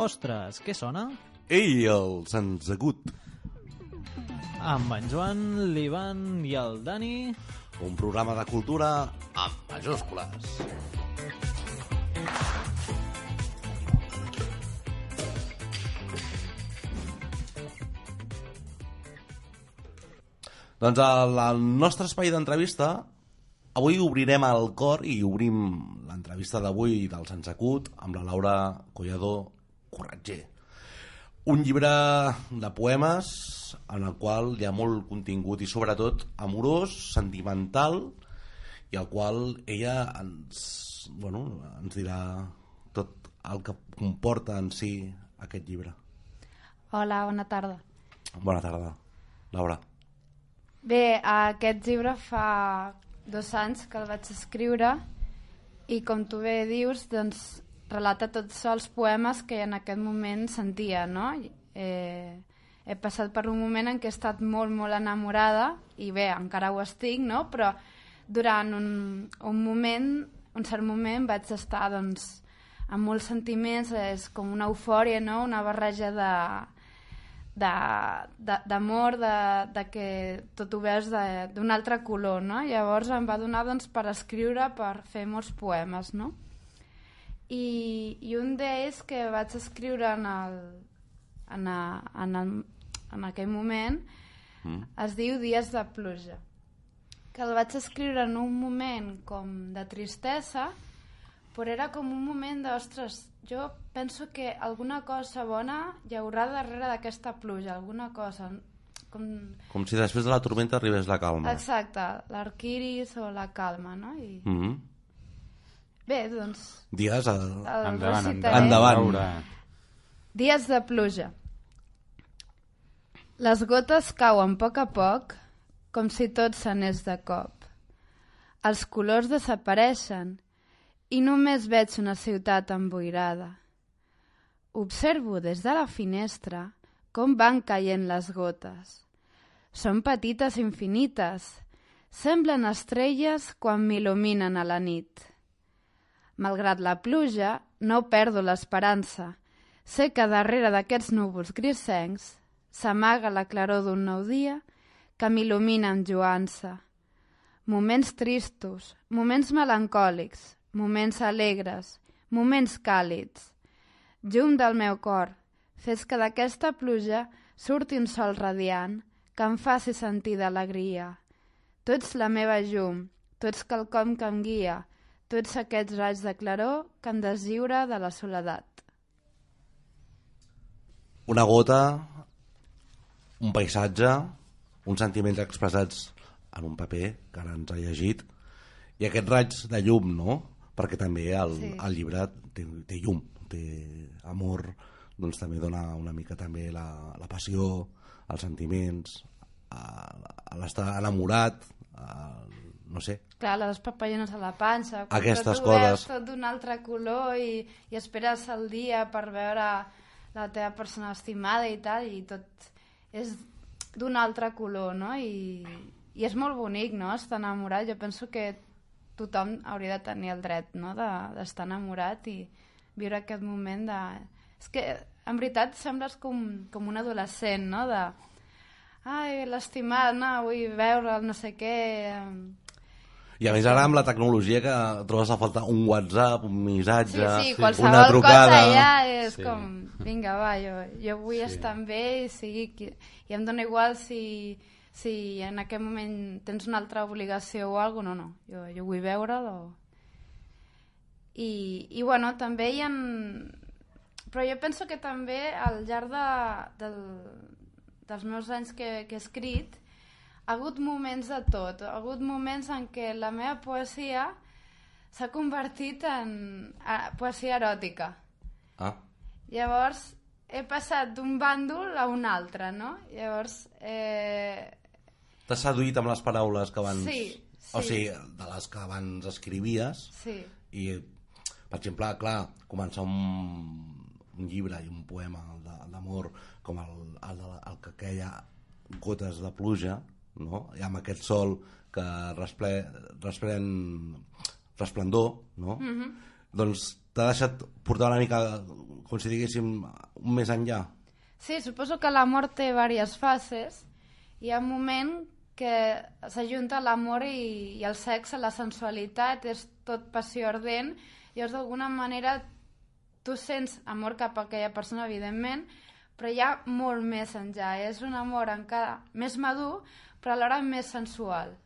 Ostres, què sona? Ei, el Santsegut, Amb en Joan, l'Ivan i el Dani... un programa de cultura amb majúscules. Doncs al, al nostre espai d'entrevista avui obrirem el cor i obrim l'entrevista d'avui del Santsecut amb la Laura Collado Corretger. Un llibre de poemes en el qual hi ha molt contingut i sobretot amorós, sentimental i al qual ella ens, bueno, ens dirà tot el que comporta en si aquest llibre. Hola, bona tarda. Bona tarda, Laura. Bé, aquest llibre fa dos anys que el vaig escriure i com tu bé dius, doncs relata tots els poemes que en aquest moment sentia, no? Eh, he passat per un moment en què he estat molt, molt enamorada i bé, encara ho estic, no? Però durant un, un moment, un cert moment vaig estar doncs amb molts sentiments, és com una eufòria, no? Una barreja de, d'amor, de, de, de que tot ho veus d'un altre color, no? Llavors em va donar doncs, per escriure, per fer molts poemes, no? I, i un d'ells que vaig escriure en, el, en, a, en, el, en aquell moment mm. es diu Dies de pluja que el vaig escriure en un moment com de tristesa però era com un moment d'ostres, jo penso que alguna cosa bona hi haurà darrere d'aquesta pluja, alguna cosa com... Com si després de la tormenta arribés la calma. Exacte, l'arquiris o la calma, no? I... Mm -hmm. Bé, doncs... Dies... A... el Endavant, recitaré. endavant. Laura. Dies de pluja. Les gotes cauen a poc a poc, com si tot s'anés de cop. Els colors desapareixen i només veig una ciutat emboirada. Observo des de la finestra com van caient les gotes. Són petites infinites, semblen estrelles quan m'il·luminen a la nit. Malgrat la pluja, no perdo l'esperança. Sé que darrere d'aquests núvols grisencs s'amaga la claror d'un nou dia que m'il·lumina amb joança. Moments tristos, moments melancòlics, moments alegres, moments càlids. Llum del meu cor, fes que d'aquesta pluja surti un sol radiant que em faci sentir d'alegria. Tu ets la meva llum, tu ets quelcom que em guia, tu ets aquests raigs de claror que em deslliura de la soledat. Una gota, un paisatge, uns sentiments expressats en un paper que ara ens ha llegit, i aquests raigs de llum, no? Perquè també el, Sí. el llibre té, té llum, té amor, doncs també dona una mica també la, la passió, els sentiments, l'estar enamorat, a, no sé, Clar, les papallones a la panxa... Aquestes tot coses. tot d'un altre color i, i esperes el dia per veure la teva persona estimada i tal, i tot és d'un altre color, no? I, I és molt bonic, no?, estar enamorat. Jo penso que tothom hauria de tenir el dret, no?, de- d'estar enamorat i viure aquest moment de... És que, en veritat, sembles com, com un adolescent, no?, de... Ai, l'estimat, no, vull veure'l, no sé què... I a més ara amb la tecnologia que trobes a faltar un WhatsApp, un Sí, missatge, sí, qualsevol una trucada... cosa ja és Sí. com, vinga, va, jo, jo vull Sí. estar amb ell, sigui qui... i em dóna igual si, si en aquest moment tens una altra obligació o alguna no, no, jo, jo vull veure'l o... I, I, bueno, també hi ha... Però jo penso que també al llarg de, del, dels meus anys que, que he escrit ha hagut moments de tot, ha hagut moments en què la meva poesia s'ha convertit en a, poesia eròtica. Ah, Llavors, he passat d'un bàndol a un altre, no? Llavors, eh, T'has seduït amb les paraules que abans... Sí, O sí. sigui, de les que abans escrivies sí, i, per exemple, clar, començar un, un llibre i un poema de- d'amor com el, el, de la- el que queia gotes de pluja, no? I amb aquest sol que resple, resplèn resplendor, no? Mhm. Doncs t'ha deixat portar una mica com si diguéssim un més enllà. Sí, suposo que l'amor té diverses fases. Hi ha un moment que s'ajunta l'amor i, i el sexe, la sensualitat, és tot passió ardent, i llavors d'alguna manera tu sents amor cap a aquella persona, evidentment, però hi ha molt més enllà. És un amor encara més madur, però alhora més sensual.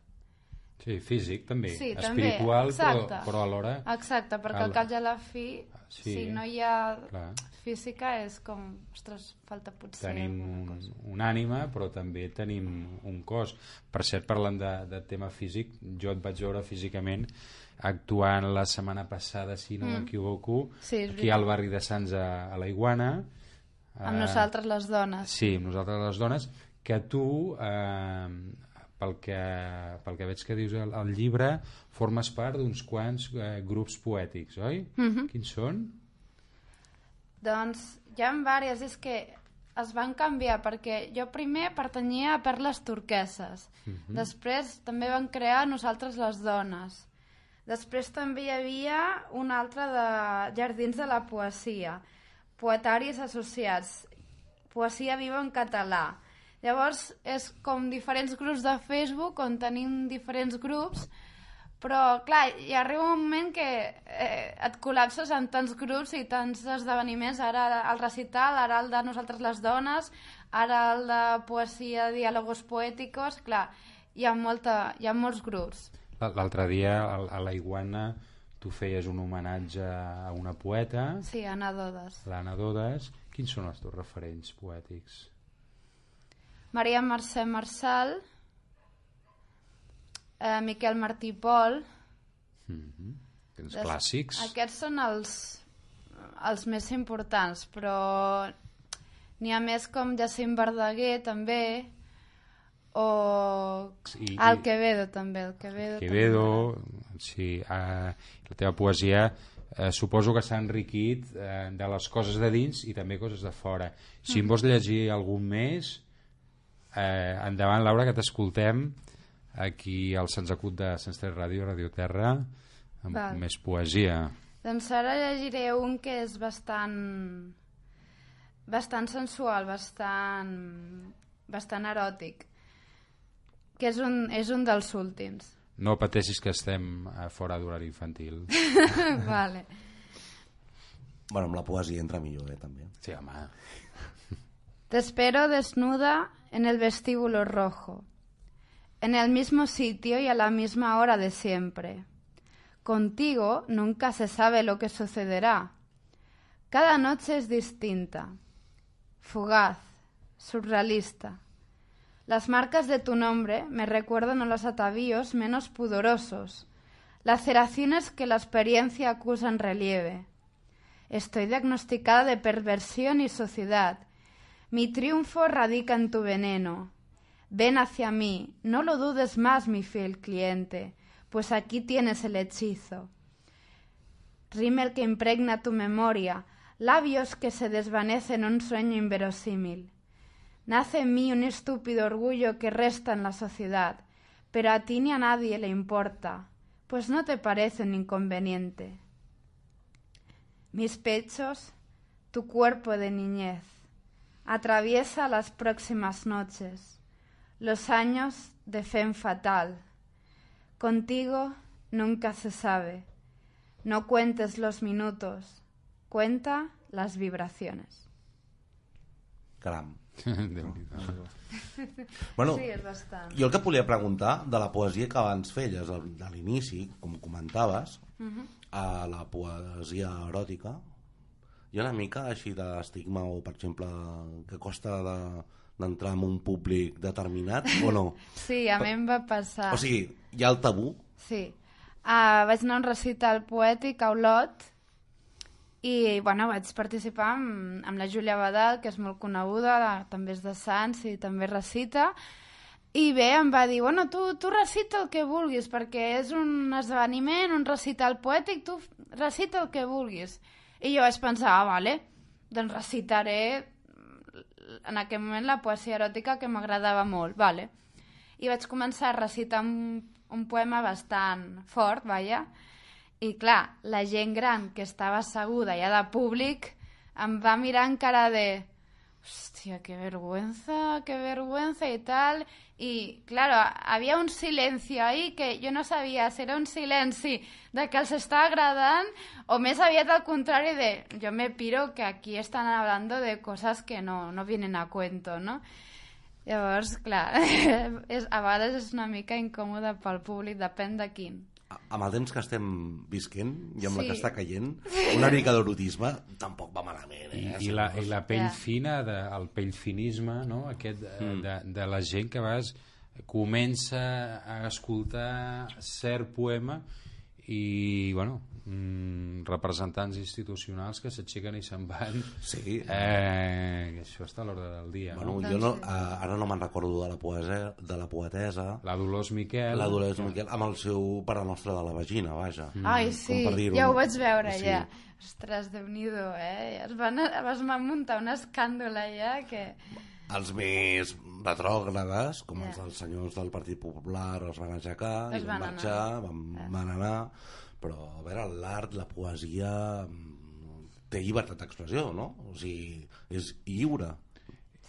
Sí, físic també, Sí, també, espiritual, però, exacte. però alhora... Exacte, perquè al cap i a la fi, Sí, sí, si no hi ha clar. física, és com, ostres, falta potser Tenim un, un ànima, però també tenim un cos. Per cert, parlant de, de tema físic, jo et vaig veure físicament actuant la setmana passada, si no m'equivoco, Mm. Sí, és aquí al barri de Sants a, a la Iguana. Amb Eh, nosaltres les dones. Sí, amb nosaltres les dones, que tu, eh, pel, que, pel que veig que dius al, al llibre, formes part d'uns quants eh, grups poètics, oi? Mhm. Quins són? Doncs hi ha diverses, és que es van canviar perquè jo primer pertanyia a Perles Turqueses, després també van crear Nosaltres les Dones, després també hi havia un altre de Jardins de la Poesia, Poetaris Associats, Poesia Viva en Català. Llavors és com diferents grups de Facebook on tenim diferents grups però, clar, hi arriba un moment que eh, et col·lapses en tants grups i tants esdeveniments, ara el recital, ara el de Nosaltres les dones, ara el de poesia, diàlogos poèticos, clar, hi ha, molta, hi ha molts grups. L'altre dia a a la Iguana tu feies un homenatge a una poeta, Sí, Anna Dodes. l'Anna Dodes. Quins són els teus referents poètics? Maria Mercè Marçal, eh, Miquel Martí Pol... Els Des- clàssics? Aquests són els, els més importants, però n'hi ha més com Jacint Verdaguer, també, o I- i- el Quevedo, també. El Quevedo, Quevedo, sí, eh, la teva poesia eh, suposo que s'ha enriquit eh, de les coses de dins i també coses de fora. Si em vols llegir algun més, eh, endavant, Laura, que t'escoltem aquí al Sants Acut de Sants Tres Ràdio, Radio Terra, amb Val. més poesia. Doncs ara llegiré un que és bastant bastant sensual, bastant bastant eròtic que és un, és un dels últims No pateixis que estem fora d'horari infantil. vale. Bueno, amb la poesia entra millor, eh, també. Sí, home. Te espero desnuda en el vestíbulo rojo, en el mismo sitio y a la misma hora de siempre. Contigo nunca se sabe lo que sucederá. Cada noche es distinta, fugaz, surrealista. Las marcas de tu nombre me recuerdan a los atavíos menos pudorosos, laceraciones que la experiencia acusa en relieve. Estoy diagnosticada de perversión y sociedad. Mi triunfo radica en tu veneno. Ven hacia mí, no lo dudes más, mi fiel cliente, pues aquí tienes el hechizo. Rímel que impregna tu memoria, labios que se desvanecen en un sueño inverosímil. Nace en mí un estúpido orgullo que resta en la sociedad, pero a ti ni a nadie le importa, pues no te parece un inconveniente. Mis pechos, tu cuerpo de niñez, atraviesa las próximas noches, los años de fe fatal. Contigo nunca se sabe. No cuentes los minutos, cuenta las vibraciones. Caram. Bueno, Sí, és bastant. jo el que et volia preguntar de la poesia que abans feies, al- de l'inici, com comentaves, a la poesia eròtica, hi ha una mica així d'estigma o, per exemple, que costa de- d'entrar en un públic determinat o no? Sí, a mi em va passar. O sigui, hi ha el tabú? Sí. Uh, vaig anar a un recital poètic a Olot i bueno, vaig participar amb, amb la Júlia Badal, que és molt coneguda, també és de Sants i també recita, i bé, em va dir, bueno, tu, tu recita el que vulguis, perquè és un esdeveniment, un recital poètic, tu recita el que vulguis. I jo vaig pensar, ah, vale, doncs recitaré en aquell moment la poesia eròtica que m'agradava molt, vale. I vaig començar a recitar un, un poema bastant fort, vaja, i clar, la gent gran que estava asseguda ja de públic em va mirar en cara de hostia, qué vergüenza, qué vergüenza y tal. Y claro, había un silencio ahí que jo no sabia si era un silenci de que els està agradant o més aviat al contrari de yo me piro que aquí estan hablando de cosas que no, no vienen a cuento, no? Llavors, clar, és, a vegades és una mica incòmode pel públic, depèn de quin. A- Amb el temps que estem visquent i amb la Sí. que està caient, una mica d'erotisme tampoc va malament. I, Eh? i, la, i la pell Ja. fina, de, el pell finisme, no? Aquest, Mm. mm. de, de la gent que vas comença a escoltar cert poema i, bueno, mm, representants institucionals que s'aixequen i se'n van. Sí. Eh, que això està a l'ordre del dia. Bueno, no? jo no, eh, ara no me'n recordo de la, poesia, de la poetesa, La Dolors Miquel. la Dolores Miquel, amb el seu Pare Nostre de la Vagina, vaja. Ai, sí, ja ho vaig veure, Sí. ja. Ostres, déu nhi eh? Es van, es van muntar un escàndol allà que... Els més retrògrades, com Ja. els dels senyors del Partit Popular, els van aixecar, Es van van marxar, van, van anar... Però, a veure, l'art, la poesia... mm, té llibertat d'expressió, no? O sigui, és lliure.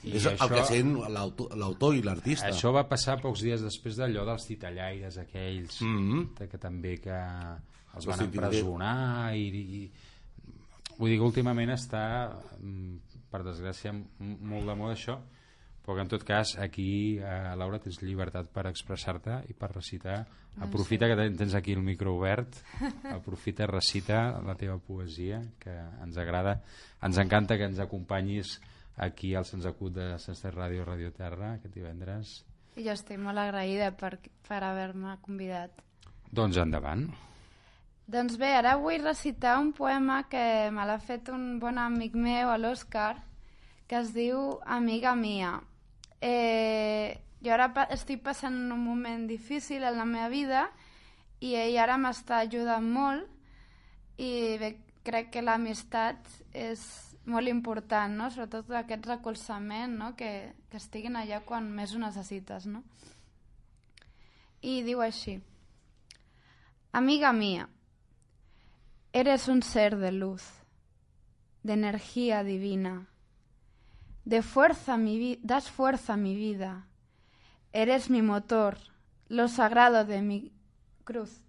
I és el això- que sent l'autor i l'artista. Això va passar pocs dies després d'allò dels titellaires aquells, Mm -hmm. de que també que els van empresonar i, i vull dir que últimament està mm, per desgràcia molt de moda això però que en tot cas aquí eh, Laura tens llibertat per expressar-te i per recitar. Aprofita que ten- tens aquí el micro obert. Aprofita, recita la teva poesia que ens agrada. Ens encanta que ens acompanyis aquí al Sens Acut de Senstes Ràdio Radio Terra aquest divendres. Jo estic molt agraïda per, per haver-me convidat. doncs endavant. Doncs bé, ara vull recitar un poema que me l'ha fet un bon amic meu, l'Òscar, que es diu Amiga mia. Eh, jo ara pa estic passant un moment difícil en la meva vida i ell ara m'està ajudant molt i bé, crec que l'amistat és molt important, no? sobretot aquest recolzament, no? que, que estiguin allà quan més ho necessites. No? I diu així. Amiga mía, eres un ser de luz, de energía divina, de fuerza mi das fuerza a mi vida, eres mi motor, lo sagrado de mi cruz.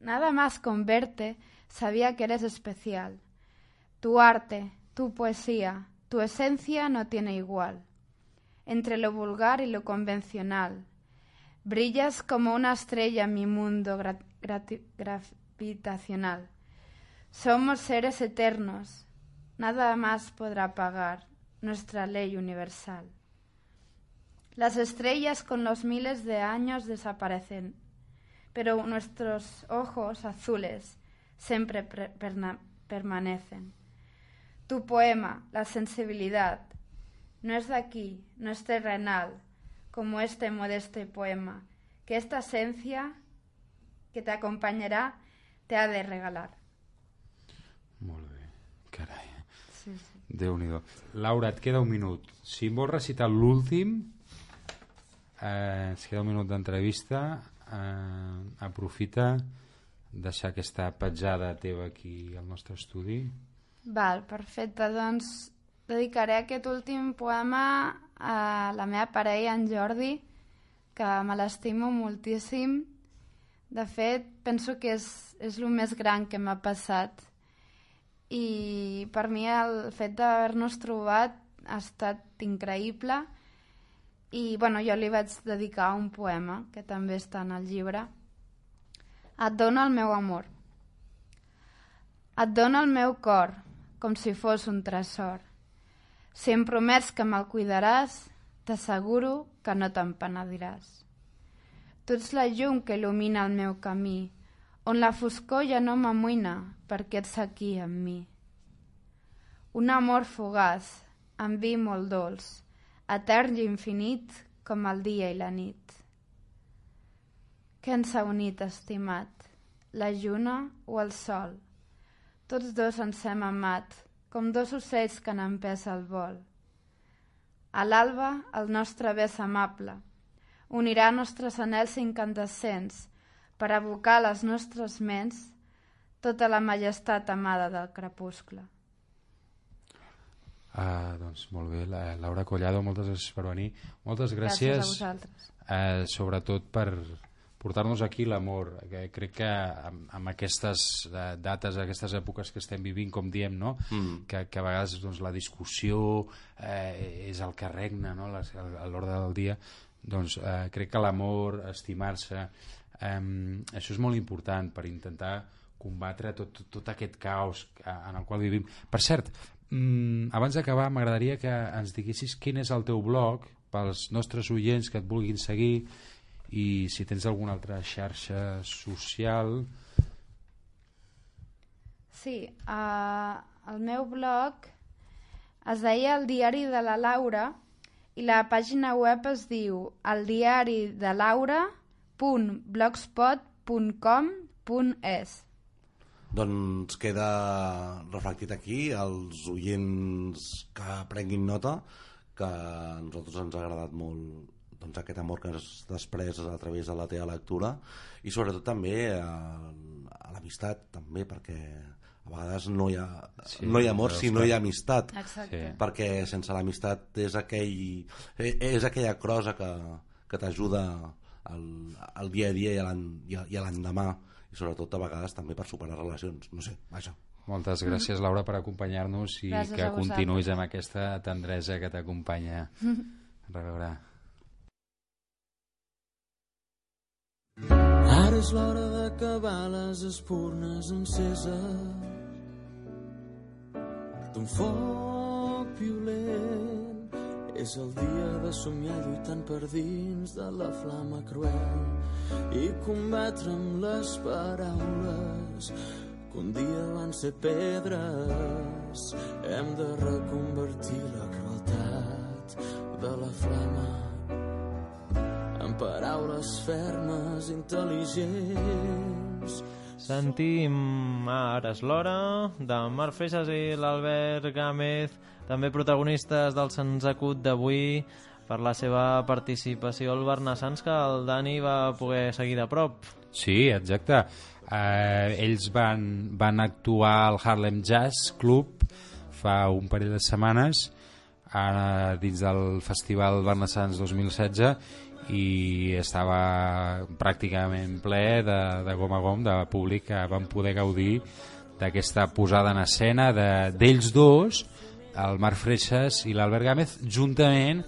Nada más con verte sabía que eres especial. Tu arte, tu poesía, tu esencia no tiene igual. Entre lo vulgar y lo convencional, Brillas como una estrella en mi mundo gravitacional. Somos seres eternos. Nada más podrá apagar nuestra ley universal. Las estrellas con los miles de años desaparecen, pero nuestros ojos azules siempre permanecen. Tu poema, la sensibilidad, no es de aquí, no es terrenal, como este modesto poema, que esta esencia que te acompañará te ha de regalar. molt bé, carai Sí, sí. Déu-n'hi-do. Laura, et queda un minut. Si em vols recitar l'últim, eh, ens queda un minut d'entrevista, eh, aprofita deixar aquesta petjada teva aquí al nostre estudi. Val, perfecte. Doncs dedicaré aquest últim poema a la meva parella, en Jordi, que me l'estimo moltíssim. De fet, penso que és, és el més gran que m'ha passat. I per mi el fet d'haver-nos trobat ha estat increïble. I bueno, jo li vaig dedicar un poema, que també està en el llibre. Et dono el meu amor. Et dono el meu cor, com si fos un tresor. Si em promets que me'l cuidaràs, t'asseguro que no te'n penediràs. Tu ets la llum que il·lumina el meu camí, on la foscor ja no m'amoïna perquè ets aquí amb mi. Un amor fugaç, amb vi molt dolç, etern i infinit com el dia i la nit. Què ens ha unit, estimat? La lluna o el sol? Tots dos ens hem amat, com dos ocells que han empès el vol. A l'alba, el nostre bes amable unirà nostres anells incandescents per abocar a les nostres ments tota la majestat amada del crepuscle. Uh, doncs molt bé, la, Laura Collado, moltes gràcies per venir. Moltes gràcies, Gràcies a vosaltres. eh, sobretot per portar-nos aquí l'amor. Que crec que amb, amb aquestes eh, dates, aquestes èpoques que estem vivint, com diem, no? Mm. que, que a vegades doncs, la discussió eh, és el que regna no? A l'ordre del dia, doncs eh, crec que l'amor, estimar-se, eh, això és molt important per intentar combatre tot, tot, aquest caos en el qual vivim. Per cert, mm, abans d'acabar m'agradaria que ens diguessis quin és el teu blog pels nostres oients que et vulguin seguir i si tens alguna altra xarxa social Sí, uh, el meu blog es deia El diari de la Laura i la pàgina web es diu eldiaridelaura.blogspot.com.es Doncs queda reflectit aquí els oients que prenguin nota que a nosaltres ens ha agradat molt doncs, aquest amor que has després a través de la teva lectura i sobretot també a, a l'amistat també perquè a vegades no hi ha, Sí, no hi ha amor si no hi ha amistat Exacte. Sí. perquè sense l'amistat és, aquell, és aquella crosa que, que t'ajuda al, al dia a dia i a l'endemà i sobretot a vegades també per superar relacions no sé, vaja Moltes gràcies, Laura, per acompanyar-nos i Gràcies que continuïs amb aquesta tendresa que t'acompanya. A reveure. Ara és l'hora d'acabar les espurnes enceses d'un foc violent. És el dia de somiar lluitant per dins de la flama cruel i combatre amb les paraules que un dia van ser pedres. Hem de reconvertir la crueltat de la flama en paraules fermes, intel·ligents. Sentim Ara és l'hora, de Marc i l'Albert Gámez, també protagonistes del Se'ns acut d'avui, per la seva participació al Barnassans, que el Dani va poder seguir de prop. Sí, exacte. Eh, ells van, van actuar al Harlem Jazz Club fa un parell de setmanes ara dins del Festival Barnassans 2016 i estava pràcticament ple de, de gom a gom de públic que van poder gaudir d'aquesta posada en escena de- d'ells dos, el Marc Freixas i l'Albert Gámez, juntament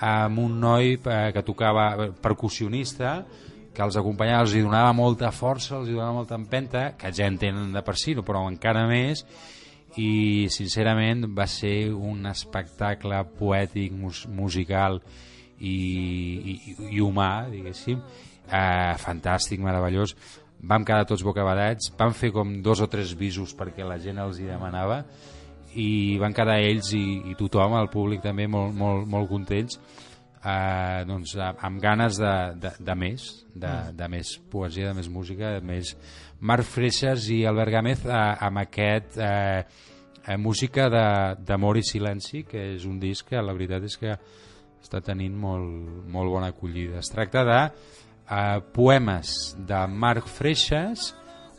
amb un noi eh, que tocava eh, percussionista que els acompanyava, els hi donava molta força, els hi donava molta empenta, que ja en tenen de per si, però encara més, i sincerament va ser un espectacle poètic, mus musical i, i, i humà, diguéssim, eh, fantàstic, meravellós. Vam quedar tots bocabadats, vam fer com dos o tres visos perquè la gent els hi demanava i van quedar ells i, i tothom, el públic també, molt, molt, molt contents eh, doncs, amb ganes de, de, de més, de, de més poesia, de més música, de més... Marc Freixas i Albert Gámez eh, amb aquest eh, eh, música de- d'amor i silenci, que és un disc que la veritat és que està tenint molt, molt bona acollida. Es tracta de eh, poemes de Marc Freixas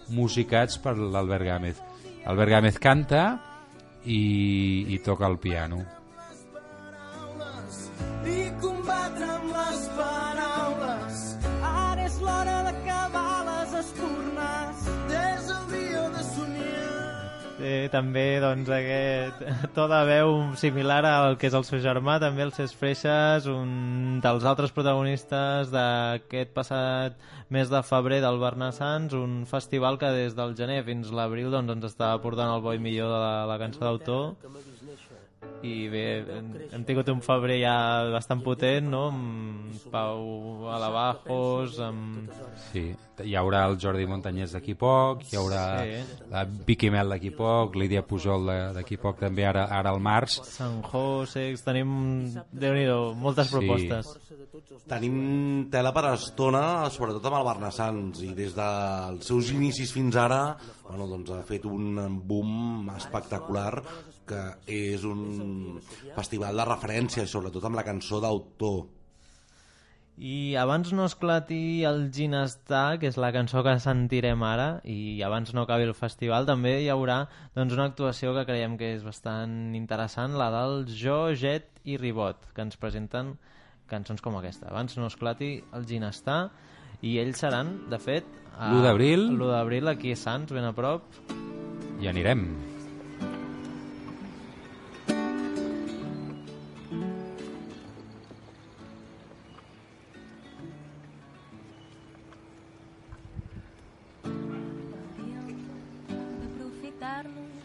musicats per l'Albert Gámez. Albert Gámez canta i toca el piano. També doncs, aquest to de veu similar al que és el seu germà, també el Cesc Freixas, un dels altres protagonistes d'aquest passat mes de febrer del Barnassans, un festival que des del gener fins l'abril doncs, ens està portant el bo i millor de la, la cançó d'autor i bé, hem, tingut un febrer ja bastant potent, no? Amb Pau Alabajos, amb... Sí, hi haurà el Jordi Montanyès d'aquí poc, hi haurà Sí. la Vicky Mel d'aquí poc, Lídia Pujol de- d'aquí poc també ara, ara al març. Sant José, tenim, déu nhi moltes Sí. propostes. Tenim tela per estona, sobretot amb el Barnassans, i des dels seus inicis fins ara bueno, doncs ha fet un boom espectacular que és un festival de referència, sobretot amb la cançó d'autor. I abans no esclati el Ginestar, que és la cançó que sentirem ara, i abans no acabi el festival, també hi haurà doncs, una actuació que creiem que és bastant interessant, la del Jo, Jet i Ribot, que ens presenten cançons com aquesta. Abans no esclati el Ginestar, i ells seran, de fet... a- L'u d'abril. L'1 d'abril, aquí a Sants, ben a prop. I anirem.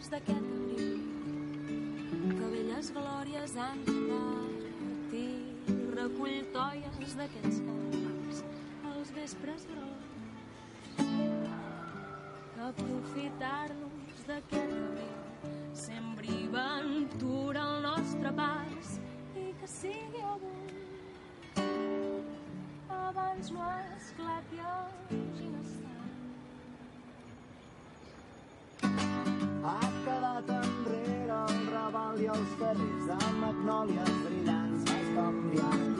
D'aprofitar-nos d'aquest abril que velles glòries han i recull toies d'aquests camps als vespres grocs. Aprofitar-nos d'aquest abril sembri ventura al nostre pas. I que sigui avui abans no esclati el de magnòlies brillants vas canviant.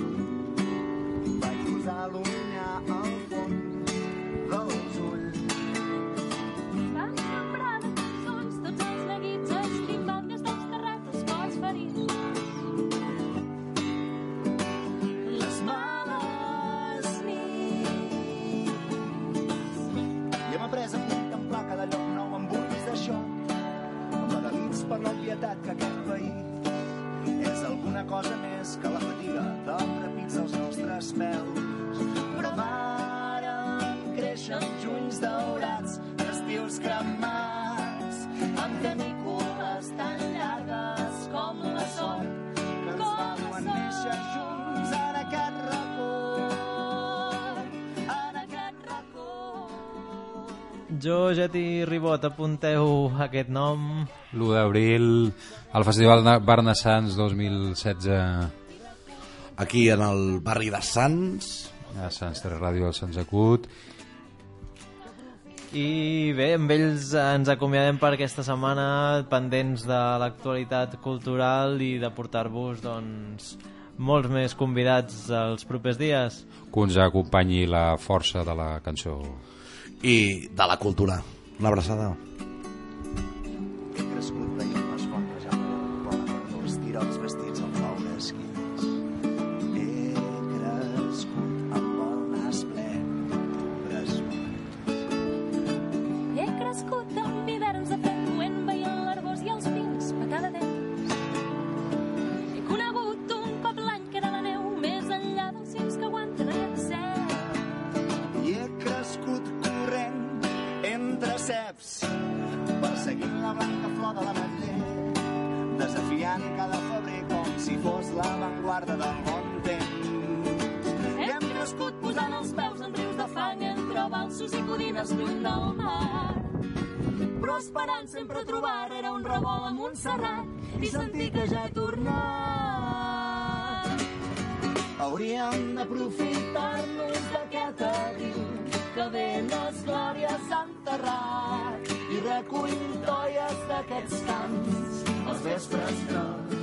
Jo, Jet i Ribot, apunteu aquest nom. L'1 d'abril, al Festival de Barnassans 2016 Aquí en el barri de Sants, a Sants 3 Ràdio del Sants Acut. I bé, amb ells ens acomiadem per aquesta setmana, pendents de l'actualitat cultural i de portar-vos doncs, molts més convidats els propers dies. Que ens acompanyi la força de la cançó. I de la cultura. Una abraçada. Esperant sempre trobar era un revolt a Montserrat i sentir que ja he tornat. Hauríem d'aprofitar-nos d'aquest abril que velles glòries s'han enterrat i recull toies d'aquests camps els vespres grocs.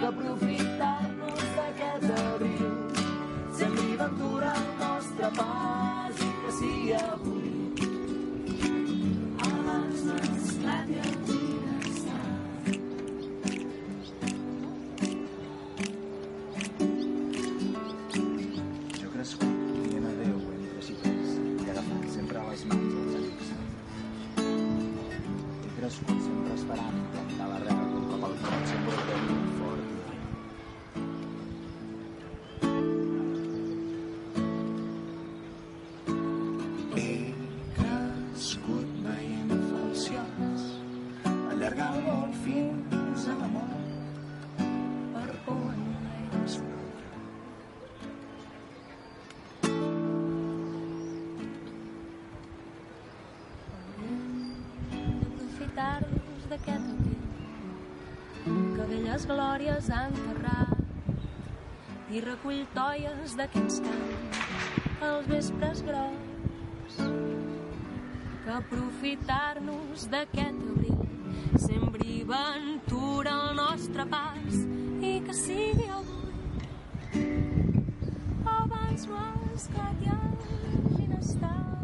D'aprofitar-nos d'aquest abril sembri ventura el nostre pas glòries han enterrat i recull toies d'aquests camps als vespres grocs que aprofitar-nos d'aquest abril sembri ventura al nostre pas i que sigui avui esclat i el.